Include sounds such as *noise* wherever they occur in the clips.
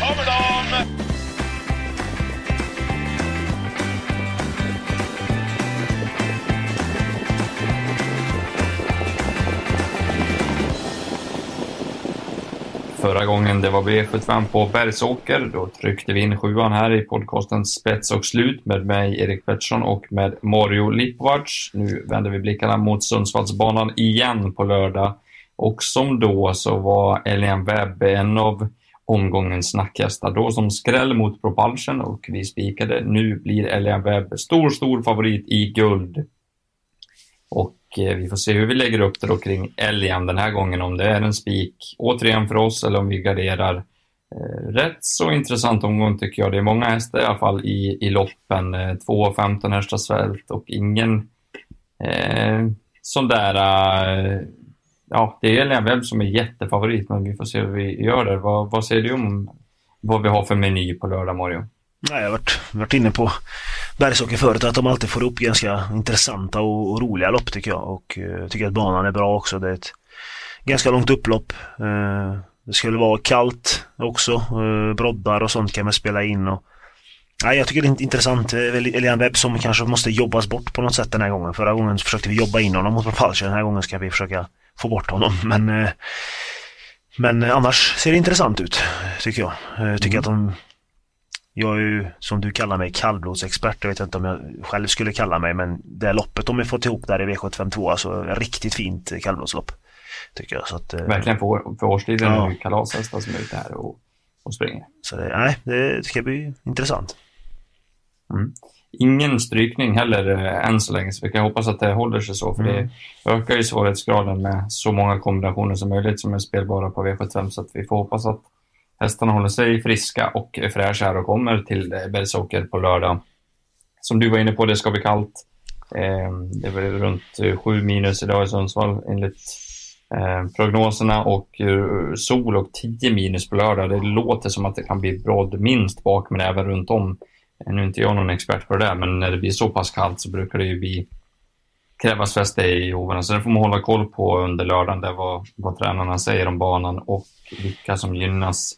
Kommer de! Förra gången det var V75 på Bergsåker, då tryckte vi in sjuan här i podcasten Spets och slut med mig, Erik Pettersson och med Mario Lipovac. Nu vänder vi blickarna mot Sundsvallsbanan igen på lördag. Och som då så var Elian Webb en av omgångens snackhästar. Då som skräll mot Propulsion och vi spikade. Nu blir Elian Webb stor, stor favorit i guld. Och eh, vi får se hur vi lägger upp det då kring Elian den här gången, om det är en spik återigen för oss eller om vi garderar. Eh, rätt så intressant omgång tycker jag. Det är många hästar i alla fall i, i loppen. Eh, 2,15 hästars svält och ingen eh, sån där... Eh, ja, det är Elian Webb som är jättefavorit, men vi får se hur vi gör där. Vad, vad säger du om vad vi har för meny på lördag, Mario? Nej, jag har varit, varit inne på Bergsåker förut att de alltid får upp ganska intressanta och, och roliga lopp tycker jag. Och uh, tycker att banan är bra också. Det är ett ganska långt upplopp. Uh, det skulle vara kallt också. Uh, broddar och sånt kan man spela in. Och, Nej, jag tycker det är intressant. Elian Webb som kanske måste jobbas bort på något sätt den här gången. Förra gången försökte vi jobba in honom mot Propulsion. Den här gången ska vi försöka få bort honom. Men, men annars ser det intressant ut, tycker jag. Jag tycker mm. att de jag är ju, som du kallar mig, kallblodsexpert. Jag vet inte om jag själv skulle kalla mig, men det loppet de har fått ihop där i V752, alltså riktigt fint kallblodslopp. Tycker jag. Så att, eh, Verkligen för, för årstiden ja. kalashästar som är ute här och, och springer. Så det, nej, det ska bli intressant. Mm. Ingen strykning heller äh, än så länge, så vi kan hoppas att det håller sig så, för mm. det ökar ju svårighetsgraden med så många kombinationer som möjligt som är spelbara på V75, så att vi får hoppas att Hästarna håller sig friska och fräscha här och kommer till Bergsåker på lördag. Som du var inne på, det ska bli kallt. Ehm, det väl runt 7 minus idag i Sundsvall enligt prognoserna och eh, sol och 10 minus på lördag. Det låter som att det kan bli brodd minst bak men även runt om. Eh, nu är inte jag någon expert på det där, men när det blir så pass kallt så brukar det ju bli krävas fäste i hovarna. Så det får man hålla koll på under lördagen, där vad, vad tränarna säger om banan och vilka som gynnas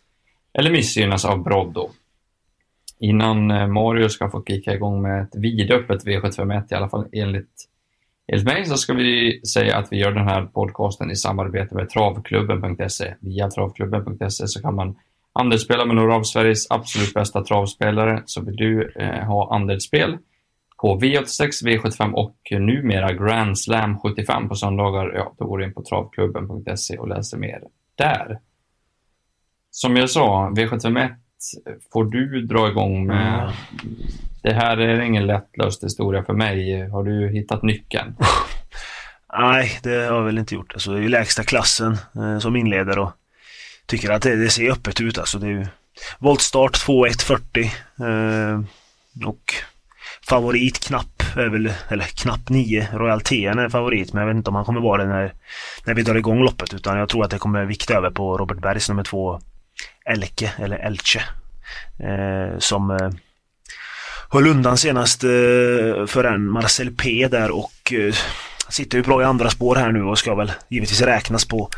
eller missgynnas av Broddo. Innan eh, Mario ska få kicka igång med ett vidöppet V751, i alla fall enligt, enligt mig, så ska vi säga att vi gör den här podcasten i samarbete med travklubben.se. Via travklubben.se så kan man andelsspela med några av Sveriges absolut bästa travspelare. Så vill du eh, ha andelsspel på V86, V75 och numera Grand Slam 75 på söndagar, ja, då går du in på travklubben.se och läser mer där som jag sa, V751 får du dra igång med. Mm. Det här är ingen lättlöst historia för mig. Har du hittat nyckeln? *laughs* Nej, det har jag väl inte gjort. Alltså, det är ju lägsta klassen eh, som inleder och tycker att det, det, ser öppet ut. Alltså, det är ju voltstart 2.1.40 eh, och favorit knapp är väl, eller knapp 9. Royal TN är favorit men jag vet inte om han kommer vara det när, när vi drar igång loppet utan jag tror att det kommer vikta över på Robert Bergs nummer två Elke, eller Elche, eh, som eh, höll undan senast eh, för en Marcel P där och eh, sitter ju bra i andra spår här nu och ska väl givetvis räknas på,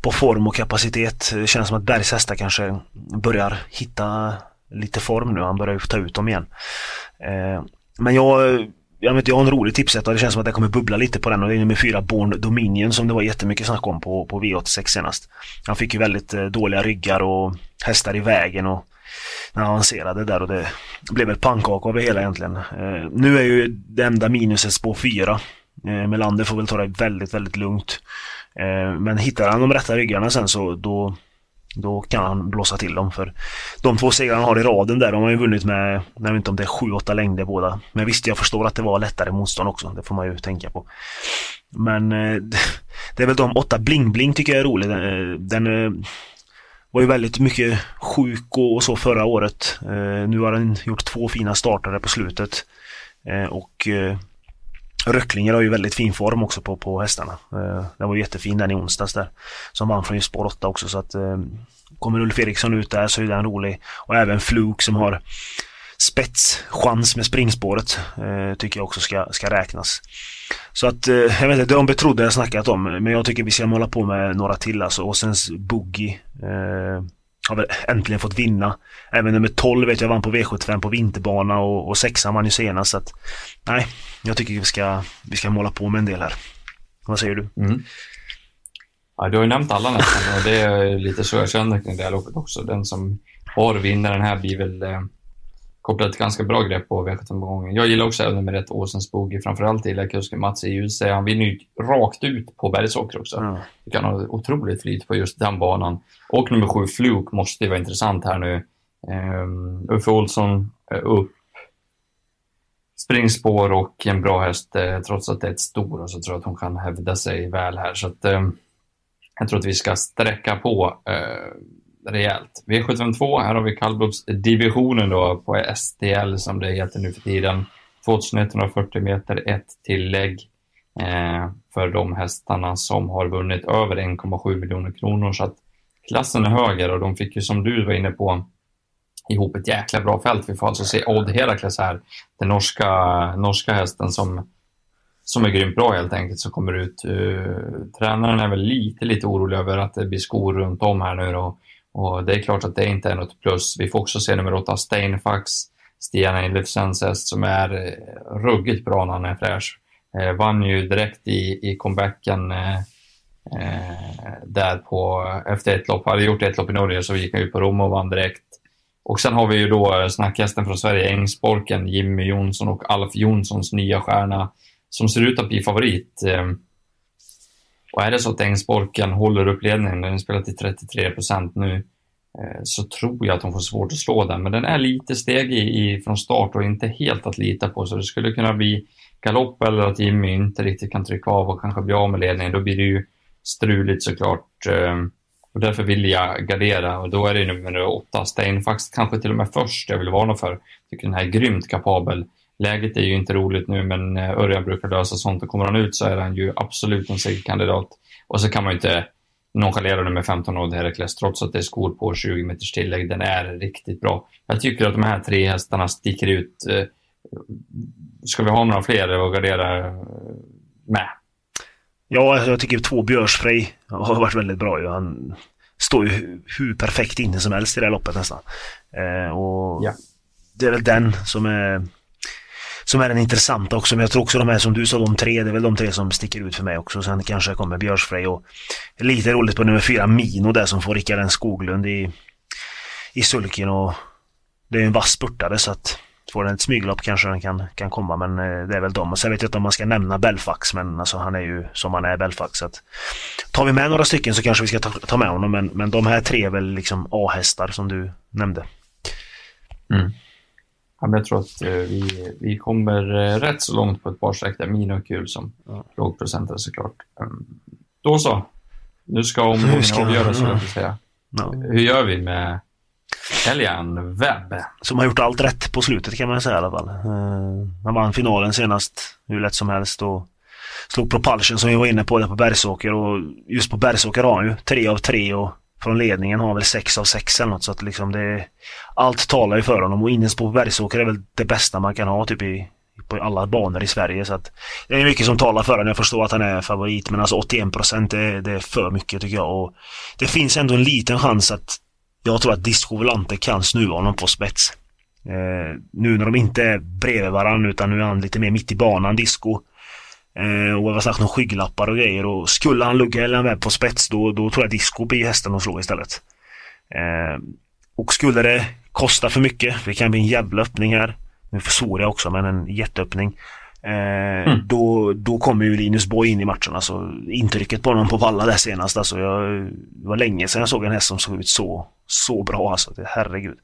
på form och kapacitet. Det känns som att Bergs hästar kanske börjar hitta lite form nu. Han börjar ta ut dem igen. Eh, men jag jag, vet, jag har en rolig tipset och det känns som att det kommer bubbla lite på den och det är nummer fyra Born Dominion som det var jättemycket snack om på, på V86 senast. Han fick ju väldigt eh, dåliga ryggar och hästar i vägen och när han avancerade där och det blev ett pannkaka av det hela egentligen. Eh, nu är ju det enda minuset spår fyra. Eh, Melander får väl ta det väldigt, väldigt lugnt. Eh, men hittar han de rätta ryggarna sen så då då kan han blåsa till dem för de två segrarna han har i raden där, de har ju vunnit med, jag vet inte om det är 7-8 längder båda. Men visst, jag förstår att det var lättare motstånd också, det får man ju tänka på. Men eh, *laughs* det är väl de åtta bling-bling tycker jag är rolig. Den, eh, den eh, var ju väldigt mycket sjuk och, så förra året. Eh, nu har den gjort två fina startare på slutet. Och Röcklinger har ju väldigt fin form också på, på hästarna. Eh, den var jättefin den i onsdags där. Som vann från just spår 8 också så att eh, Kommer Ulf Eriksson ut där så är den rolig. Och även Fluke som har spetschans med springspåret eh, tycker jag också ska, ska räknas. Så att, eh, jag vet inte, de trodde jag snackat om men jag tycker vi ska hålla på med några till alltså. Och sen Boogie. Eh, har väl äntligen fått vinna. Även nummer 12 vet jag vann på V75 på vinterbana och, och sexan vann ju senast. Så att, nej, jag tycker vi ska, vi ska måla på med en del här. Vad säger du? Mm. Ja, du har ju nämnt alla nästan och det är lite så jag känner kring det här loppet också. Den som har vinnaren här blir väl eh, kopplat ett ganska bra grepp på V75-gången. Jag gillar också nummer ett, Åsens Boogie. Framförallt gillar kusken Mats i UC. Han vinner ju rakt ut på Bergsåker också. Mm. Du kan ha otroligt flyt på just den banan. Och nummer sju, Fluke, måste ju vara intressant här nu. Um, Uffe Olsson uh, upp. Springspår och en bra häst. Uh, trots att det är ett stor så tror jag att hon kan hävda sig väl här. Så att, um, jag tror att vi ska sträcka på uh, rejält. V752, här har vi kallblodsdivisionen då på STL som det heter nu för tiden. 2140 meter, ett tillägg eh, för de hästarna som har vunnit över 1,7 miljoner kronor. Så att klassen är högre och de fick ju som du var inne på ihop ett jäkla bra fält. Vi får alltså se Odd Herakles här, den norska, norska hästen som, som är grymt bra helt enkelt, som kommer ut. Uh, tränaren är väl lite, lite orolig över att det blir skor runt om här nu då. Och det är klart att det inte är något plus. Vi får också se nummer åtta, Steinfax, Stian Eilifsens som är eh, ruggigt bra när han är fräsch. Eh, vann ju direkt i, i comebacken eh, eh, där på, efter ett lopp. Hade gjort ett lopp i Norge så gick han ut på Rom och vann direkt. Och sen har vi ju då eh, snackhästen från Sverige, Ängsborken, Jimmy Jonsson och Alf Jonssons nya stjärna som ser ut att bli favorit. Ehm, och är det så att Ängsborken håller upp ledningen, den spelar till 33 procent nu, eh, så tror jag att de får svårt att slå den. Men den är lite stegig i, från start och inte helt att lita på, så det skulle kunna bli galopp eller att Jimmy inte riktigt kan trycka av och kanske bli av med ledningen. Då blir det ju struligt såklart. Eh, och därför vill jag gardera och då är det nummer åtta, Steinfax, kanske till och med först jag vill varna för. Jag tycker den här är grymt kapabel. Läget är ju inte roligt nu, men eh, Örjan brukar lösa sånt och kommer han ut så är han ju absolut en segerkandidat. Och så kan man ju inte nonchalera nummer 15 Odd Herakles trots att det är skor på 20 meters tillägg. Den är riktigt bra. Jag tycker att de här tre hästarna sticker ut. Eh, ska vi ha några fler att gardera eh, med? Ja, jag tycker två Björsfrej har varit väldigt bra. Han står ju hur perfekt inne som helst i det här loppet nästan. och ja. Det är väl den som är som är den intressanta också. Men jag tror också de här som du sa, de tre, det är väl de tre som sticker ut för mig också. Sen kanske kommer Björsfrej och lite roligt på nummer fyra, Mino där som får Rickard en Skoglund i, i sulken och det är en vass spurtare så att får den ett smyglopp kanske den kan, kan komma men eh, det är väl dem. Och sen vet jag inte om man ska nämna Belfax men alltså han är ju som han är Belfax. Så att, tar vi med några stycken så kanske vi ska ta, ta med honom men, men de här tre är väl liksom A-hästar som du nämnde. Mm. Ja, men jag tror att eh, vi, vi kommer eh, rätt så långt på ett par streck där Mina och kul som ja. lågprocentare såklart. Um, då så. Nu ska omgången avgöras, ja. jag säga. Ja. Hur gör vi med Elian Webb? Som har gjort allt rätt på slutet kan man säga i alla fall. Uh, han vann finalen senast hur lätt som helst och slog Propulsion som vi var inne på där på Bergsåker och just på Bergsåker har han ju tre av tre och från ledningen har väl 6 av 6 eller något så att liksom det Allt talar ju för honom och innerst på Bergsåker är väl det bästa man kan ha typ i på alla banor i Sverige så att det är mycket som talar för honom. Jag förstår att han är favorit men alltså 81 procent det, det är för mycket tycker jag och det finns ändå en liten chans att jag tror att Disco Volante kan snuva honom på spets. Eh, nu när de inte är bredvid varandra utan nu är han lite mer mitt i banan, Disco. Eh, och vad sagt, några skygglappar och grejer. Och skulle han lugga eller med på spets då, då tror jag Disco blir hästen att slå istället. Eh, och skulle det kosta för mycket, det kan bli en jävla öppning här. Nu försvårar jag också, men en jätteöppning. Eh, mm. då, då kommer ju Linus Boy in i matchen. Alltså, intrycket på honom på Valla där senast. Alltså, jag, det var länge sedan jag såg en häst som såg ut så, så bra. Alltså, det, herregud.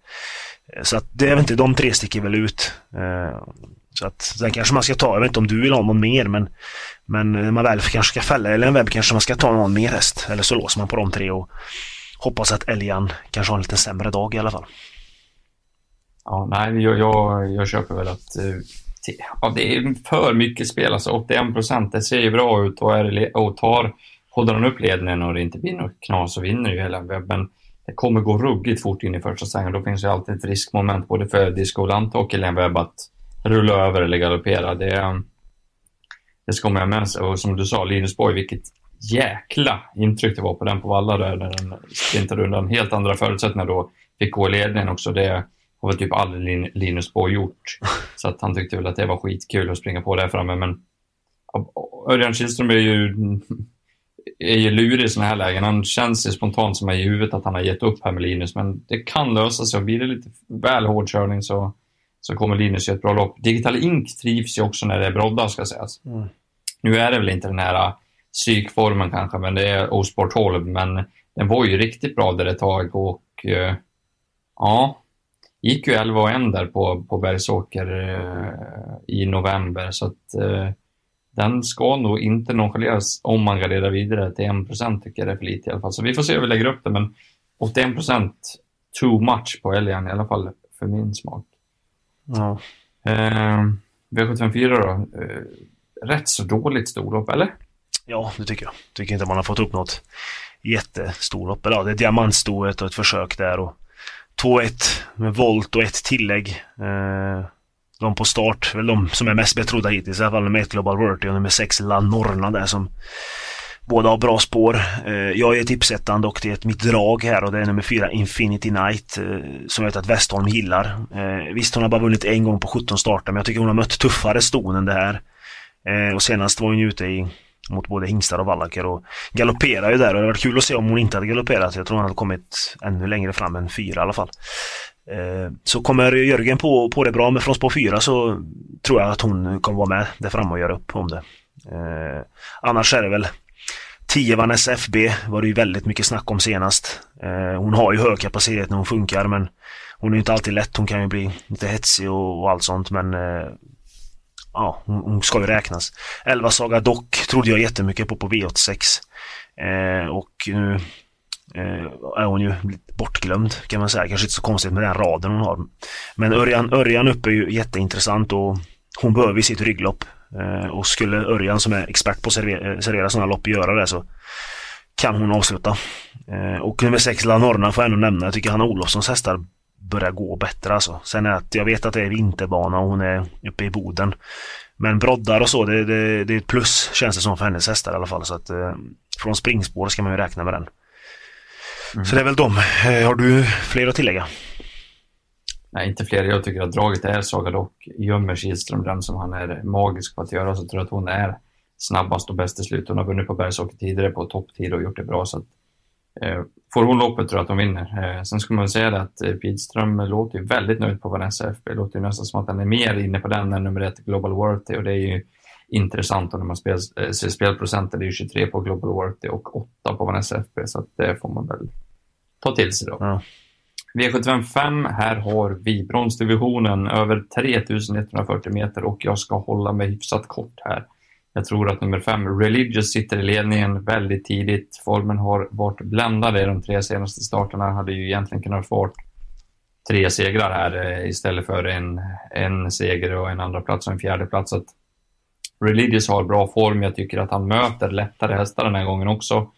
Eh, så att det är väl inte, de tre sticker väl ut. Eh, så att sen kanske man ska ta, jag vet inte om du vill ha någon mer men Men när man väl kanske ska fälla eller en webb kanske man ska ta någon mer häst. Eller så låser man på de tre och hoppas att Elian kanske har en lite sämre dag i alla fall. Ja, nej, jag, jag, jag köper väl att eh, ja, det är för mycket spel. Alltså 81 procent, det ser ju bra ut och, är, och tar, håller han upp ledningen och det inte blir något knas så vinner ju hela webben. Det kommer gå ruggigt fort in i första svängen. Då finns ju alltid ett riskmoment både för Disco Lante och en Webb att rulla över eller galoppera. Det, det ska man ha med sig. Och som du sa, Linus Borg, vilket jäkla intryck det var på den på Valla där när den sprintade undan. Helt andra förutsättningar då. Fick gå i ledningen också. Det har väl typ aldrig Linus Borg gjort. *laughs* Så att han tyckte väl att det var skitkul att springa på där framme. Men Örjan Kihlström är ju, är ju lurig i sådana här lägen. Han känns ju spontant som i huvudet att han har gett upp här med Linus. Men det kan lösa sig. Blir det lite väl hård körning så, så kommer Linus göra ett bra lopp. Digital Ink trivs ju också när det är broddar ska sägas. Mm. Nu är det väl inte den här psykformen kanske, men det är Osport 12. Men den var ju riktigt bra där ett tag och uh, ja, gick ju 11 och 1 där på, på Bergsåker uh, i november. Så att den ska nog inte nonchaleras om man garderar vidare till 1 tycker jag det är för lite i alla fall. Så vi får se hur vi lägger upp det, men 81% too much på älgen i alla fall för min smak. Ja. V754 då? rätt så dåligt storlopp, eller? Ja, det tycker jag. Tycker inte man har fått upp något jättestorlopp. Ja, det är diamantstoet och ett försök där och 2-1 med volt och ett tillägg. Eh, de på start, väl de som är mest betrodda hittills, i alla fall nummer 1 Global Worthy och nummer 6 La Norna där som båda har bra spår. Eh, jag är tipsettan dock, det är ett mitt drag här och det är nummer 4 Infinity Night eh, som jag vet att Westholm gillar. Eh, visst, hon har bara vunnit en gång på 17 starter men jag tycker hon har mött tuffare ston än det här. Och senast var hon ju ute i mot både hingstar och vallaker och galopperar ju där och det hade varit kul att se om hon inte hade galopperat. Jag tror hon hade kommit ännu längre fram än fyra i alla fall. Så kommer Jörgen på, på det bra med från spår fyra så tror jag att hon kommer vara med där framme och göra upp om det. Annars är det väl 10 FB var det ju väldigt mycket snack om senast. Eh, hon har ju hög kapacitet när hon funkar men hon är ju inte alltid lätt. Hon kan ju bli lite hetsig och, och allt sånt men eh, ja, hon, ska ju räknas. 11 Saga Dock trodde jag jättemycket på på V86. Eh, och nu är hon ju bortglömd kan man säga. Kanske inte så konstigt med den raden hon har. Men Örjan, Örjan uppe är ju jätteintressant och hon behöver sitt rygglopp. Eh, och skulle Örjan som är expert på att servera, servera sådana lopp göra det så kan hon avsluta. Eh, och nummer 6 Lanorna får jag ändå nämna. Jag tycker Hanna Olofssons hästar börjar gå bättre alltså. Sen är att jag vet att det är vinterbana och hon är uppe i Boden. Men broddar och så, det, det, det är ett plus känns det som för hennes hästar i alla fall. Så att eh, från springspår ska man ju räkna med den. Mm. Så det är väl dem. Eh, har du fler att tillägga? Nej, inte fler. Jag tycker att draget är Saga Dock. Gömmer Kihlström den som han är magisk på att göra så tror jag att hon är snabbast och bäst i slut. Hon har vunnit på Bergsåker tidigare på topptid och gjort det bra. Så att Eh, får hon loppet tror jag att hon vinner. Eh, sen ska man säga det att eh, Pidström låter ju väldigt nöjd på Vanessa FB. Det låter ju nästan som att han är mer inne på den än nummer ett Global Worthy och det är ju intressant och när man spel, eh, ser spelprocenten, det är ju 23 på Global Worthy och 8 på Vanessa FB så att det får man väl ta till sig då. Ja. V755, här har vi bronsdivisionen över 3140 meter och jag ska hålla mig hyfsat kort här. Jag tror att nummer 5, Religious, sitter i ledningen väldigt tidigt. Formen har varit bländad i de tre senaste starterna. Hade ju egentligen kunnat få tre segrar här eh, istället för en, en seger och en andra plats och en fjärde plats. Att Religious har bra form. Jag tycker att han möter lättare hästar den här gången också.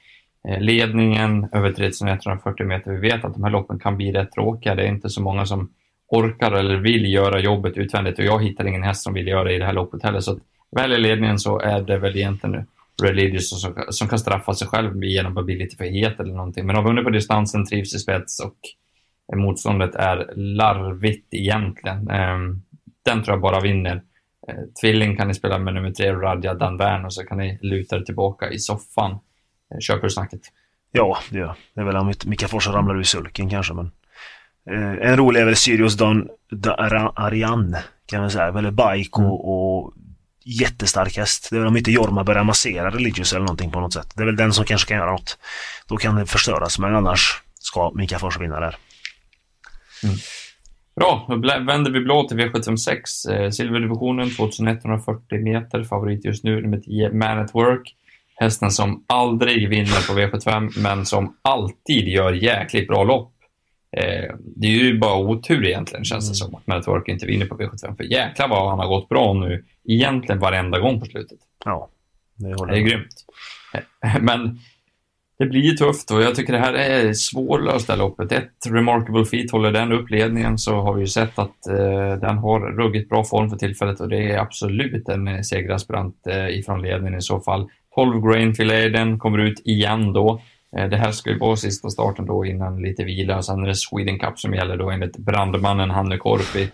Eh, ledningen över 3140 meter. Vi vet att de här loppen kan bli rätt tråkiga. Det är inte så många som orkar eller vill göra jobbet utvändigt och jag hittar ingen häst som vill göra det i det här loppet heller. Så väl i ledningen så är det väl egentligen Religious som, som kan straffa sig själv genom att bli lite för het eller någonting. Men de har vunnit på distansen, trivs i spets och motståndet är larvigt egentligen. Ehm, den tror jag bara vinner. Eh, Tvilling kan ni spela med nummer tre, Radja Danvern, och så kan ni luta er tillbaka i soffan. Köper du snacket? Ja, det gör Det är väl om Mika Forsa ramlar ur sulken kanske, men eh, en rolig är väl Sirius Don Ariane kan man säga. Eller Bike och, mm. och jättestark häst. Det är väl om inte Jorma börjar massera Religious eller någonting på något sätt. Det är väl den som kanske kan göra något. Då kan det förstöras, men annars ska Mika Fors vinna där. Mm. Bra, då vänder vi blå till V756. Eh, silverdivisionen 2140 meter. Favorit just nu nummer 10, Man at Work. Hästen som aldrig vinner på V75, men som alltid gör jäkligt bra lopp. Eh, det är ju bara otur egentligen känns det mm. som att Metawork inte vinner på V75. För jäklar vad han har gått bra nu egentligen varenda gång på slutet. Ja, det, håller det är grymt. *laughs* Men det blir tufft och jag tycker det här är svårlöst det här loppet. Ett Remarkable Feet håller den upp ledningen så har vi ju sett att eh, den har ruggigt bra form för tillfället och det är absolut en segraspirant eh, ifrån ledningen i så fall. 12 Grainfilet, den kommer ut igen då. Eh, det här ska ju vara sista starten då innan lite vila. Sen är det Sweden Cup som gäller då enligt brandmannen Hanne Korpi.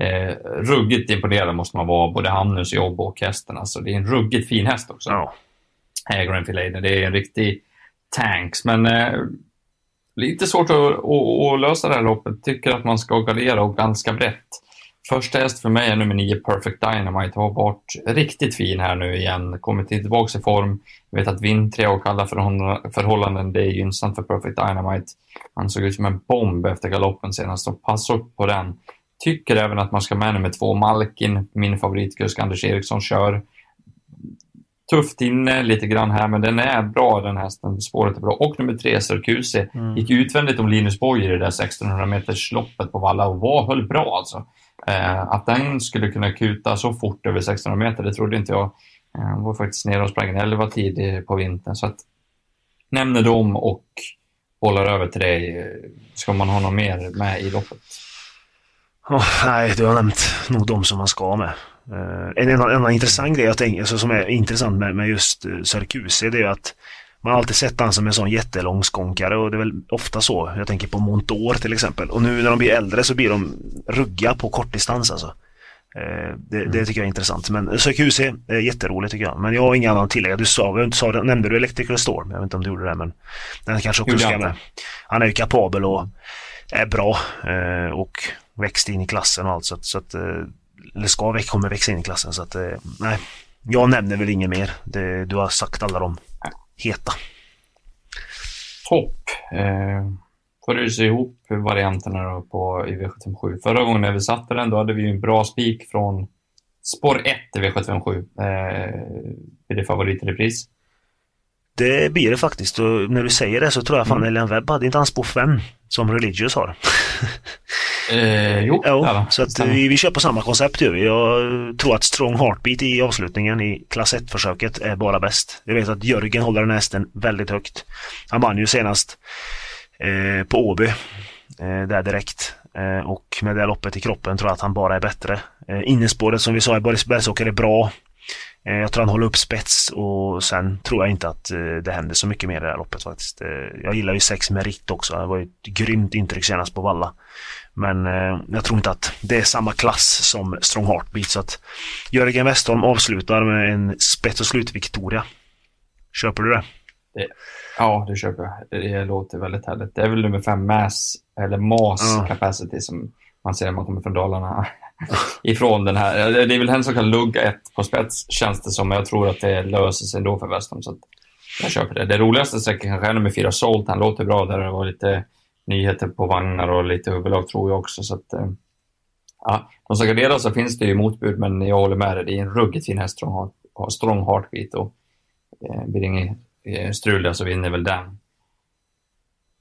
Eh, ruggigt imponerad måste man vara, både Hannus jobb och hästen. Alltså, det är en ruggigt fin häst också. Ja. Eh, Grainfilet, det är en riktig tanks, men eh, lite svårt att, att, att, lösa det här loppet. Tycker att man ska gardera och ganska brett. Första häst för mig är nummer 9, Perfect Dynamite. Har varit riktigt fin här nu igen. Kommit tillbaka i form. Jag vet att vintriga och kalla förhållanden, det är gynnsamt för Perfect Dynamite. Han såg ut som en bomb efter galoppen senast, så passa upp på den. Tycker även att man ska med nummer två, Malkin, min favoritkusk Anders Eriksson kör. Tufft inne lite grann här, men den är bra den hästen. Spåret är bra. Och nummer tre, Sörkuse. Mm. Gick utvändigt om Linus Boyer i det där 1600 meters loppet på Valla och var, höll bra alltså. Eh, att den skulle kunna kuta så fort över 1600 meter, det trodde inte jag. Eh, var faktiskt nere och sprang en 11 tid på vintern. Så att nämner dem och bollar över till dig. Ska man ha något mer med i loppet? Oh, nej, du har nämnt nog de som man ska med. Eh, en annan, annan intressant grej jag tänker, alltså, som är intressant med, med just uh, Sarkuse, det är att man har alltid sett han som en sån jättelång skånkare och det är väl ofta så. Jag tänker på Montour till exempel. Och nu när de blir äldre så blir de rugga på kortdistans alltså. Eh, det, mm. det, tycker jag är intressant. Men Syracuse är jätteroligt tycker jag. Men jag har inga annan tillägg. Du sa, du sa nämnde du Electrical Storm? Jag vet inte om du gjorde det men den kanske också ska med. Han är ju kapabel och är bra eh, och växt in i klassen och allt så att, så att eller ska kommer växa in i klassen så att nej. Jag nämner väl inget mer. Det, du har sagt alla de heta. Topp. Eh, får du se ihop varianterna då på, i V757. Förra gången när vi satte den då hade vi en bra spik från spår 1 i V757. Eh, är det favorit i repris? Det blir det faktiskt och när du säger det så tror jag fan mm. Elian Webb hade inte han spår 5 som Religious har. Eh, jo, ja, så att vi, vi kör på samma koncept vi. Jag tror att Strong Heartbeat i avslutningen i klass 1-försöket är bara bäst. Jag vet att Jörgen håller den hästen väldigt högt. Han vann ju senast eh, på Åby eh, där direkt. Eh, och med det loppet i kroppen tror jag att han bara är bättre. Eh, innespåret som vi sa i Boris Bergsåker är bra. Eh, jag tror han håller upp spets och sen tror jag inte att eh, det händer så mycket mer i det här loppet faktiskt. Eh, jag gillar ju sex Merit också. Det var ett grymt intryck senast på Valla. Men jag tror inte att det är samma klass som Strong Heartbeat så att Jörgen Westholm avslutar med en spets och slut-Victoria. Köper du det? Ja, det köper jag. Det låter väldigt härligt. Det är väl nummer fem Mass, eller Mass ja. Capacity som man ser när man kommer från Dalarna ifrån den här. Det är väl hen som kan lugga ett på spets känns det som, men jag tror att det löser sig ändå för Westham. Så jag köper det. Det roligaste sträckan kanske är nummer fyra Salt. Han låter bra där. Det var lite nyheter på vagnar och lite huvudlag tror jag också. Så att, eh, ja, de ska garderar så finns det ju motbud, men jag håller med dig. Det är en ruggigt fin häst som har strong heartbeat och eh, blir det inget eh, strul där så vinner väl den.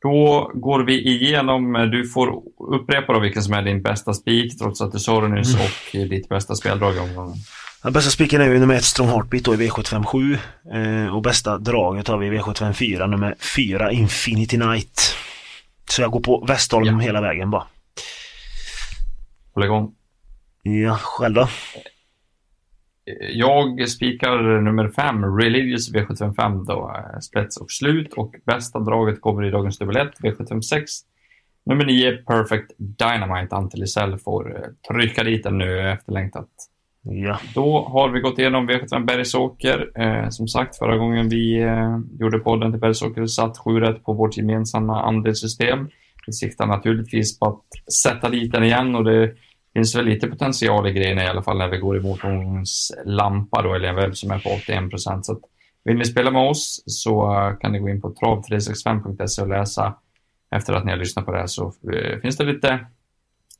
Då går vi igenom, du får upprepa då vilken som är din bästa spik trots att du sa det nyss mm. och ditt bästa speldrag i omgången. Den bästa spiken är ju nummer 1 Strong Heartbeat då i V757 eh, och bästa draget har vi i V754 nummer 4 Infinity Night. Så jag går på Västholm ja. hela vägen bara. Håll igång. Ja, själv då? Jag spikar nummer 5, Religious V755 då, spets och slut och bästa draget kommer i dagens dubbel 1, V756. Nummer 9, Perfect Dynamite, Ante Lisell får eh, trycka dit den nu, efterlängtat. Ja. Då har vi gått igenom V75 Bergsåker. Eh, som sagt, förra gången vi eh, gjorde podden till Bergsåker satt 7 rätt på vårt gemensamma andelssystem. Vi siktar naturligtvis på att sätta dit den igen och det finns väl lite potential i grejerna i alla fall när vi går emot någons lampa då, eller en webb som är på 81 procent. Så vill ni spela med oss så kan ni gå in på trav365.se och läsa efter att ni har lyssnat på det här så eh, finns det lite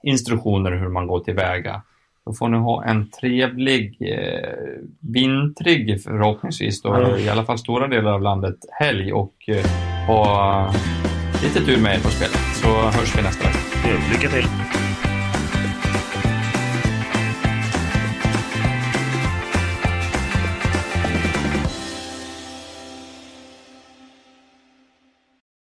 instruktioner hur man går tillväga då får ni ha en trevlig, eh, vintrig förhoppningsvis då, mm. i alla fall stora delar av landet, helg och eh, ha lite tur med er på spelet. Så hörs vi nästa vecka. Lycka till!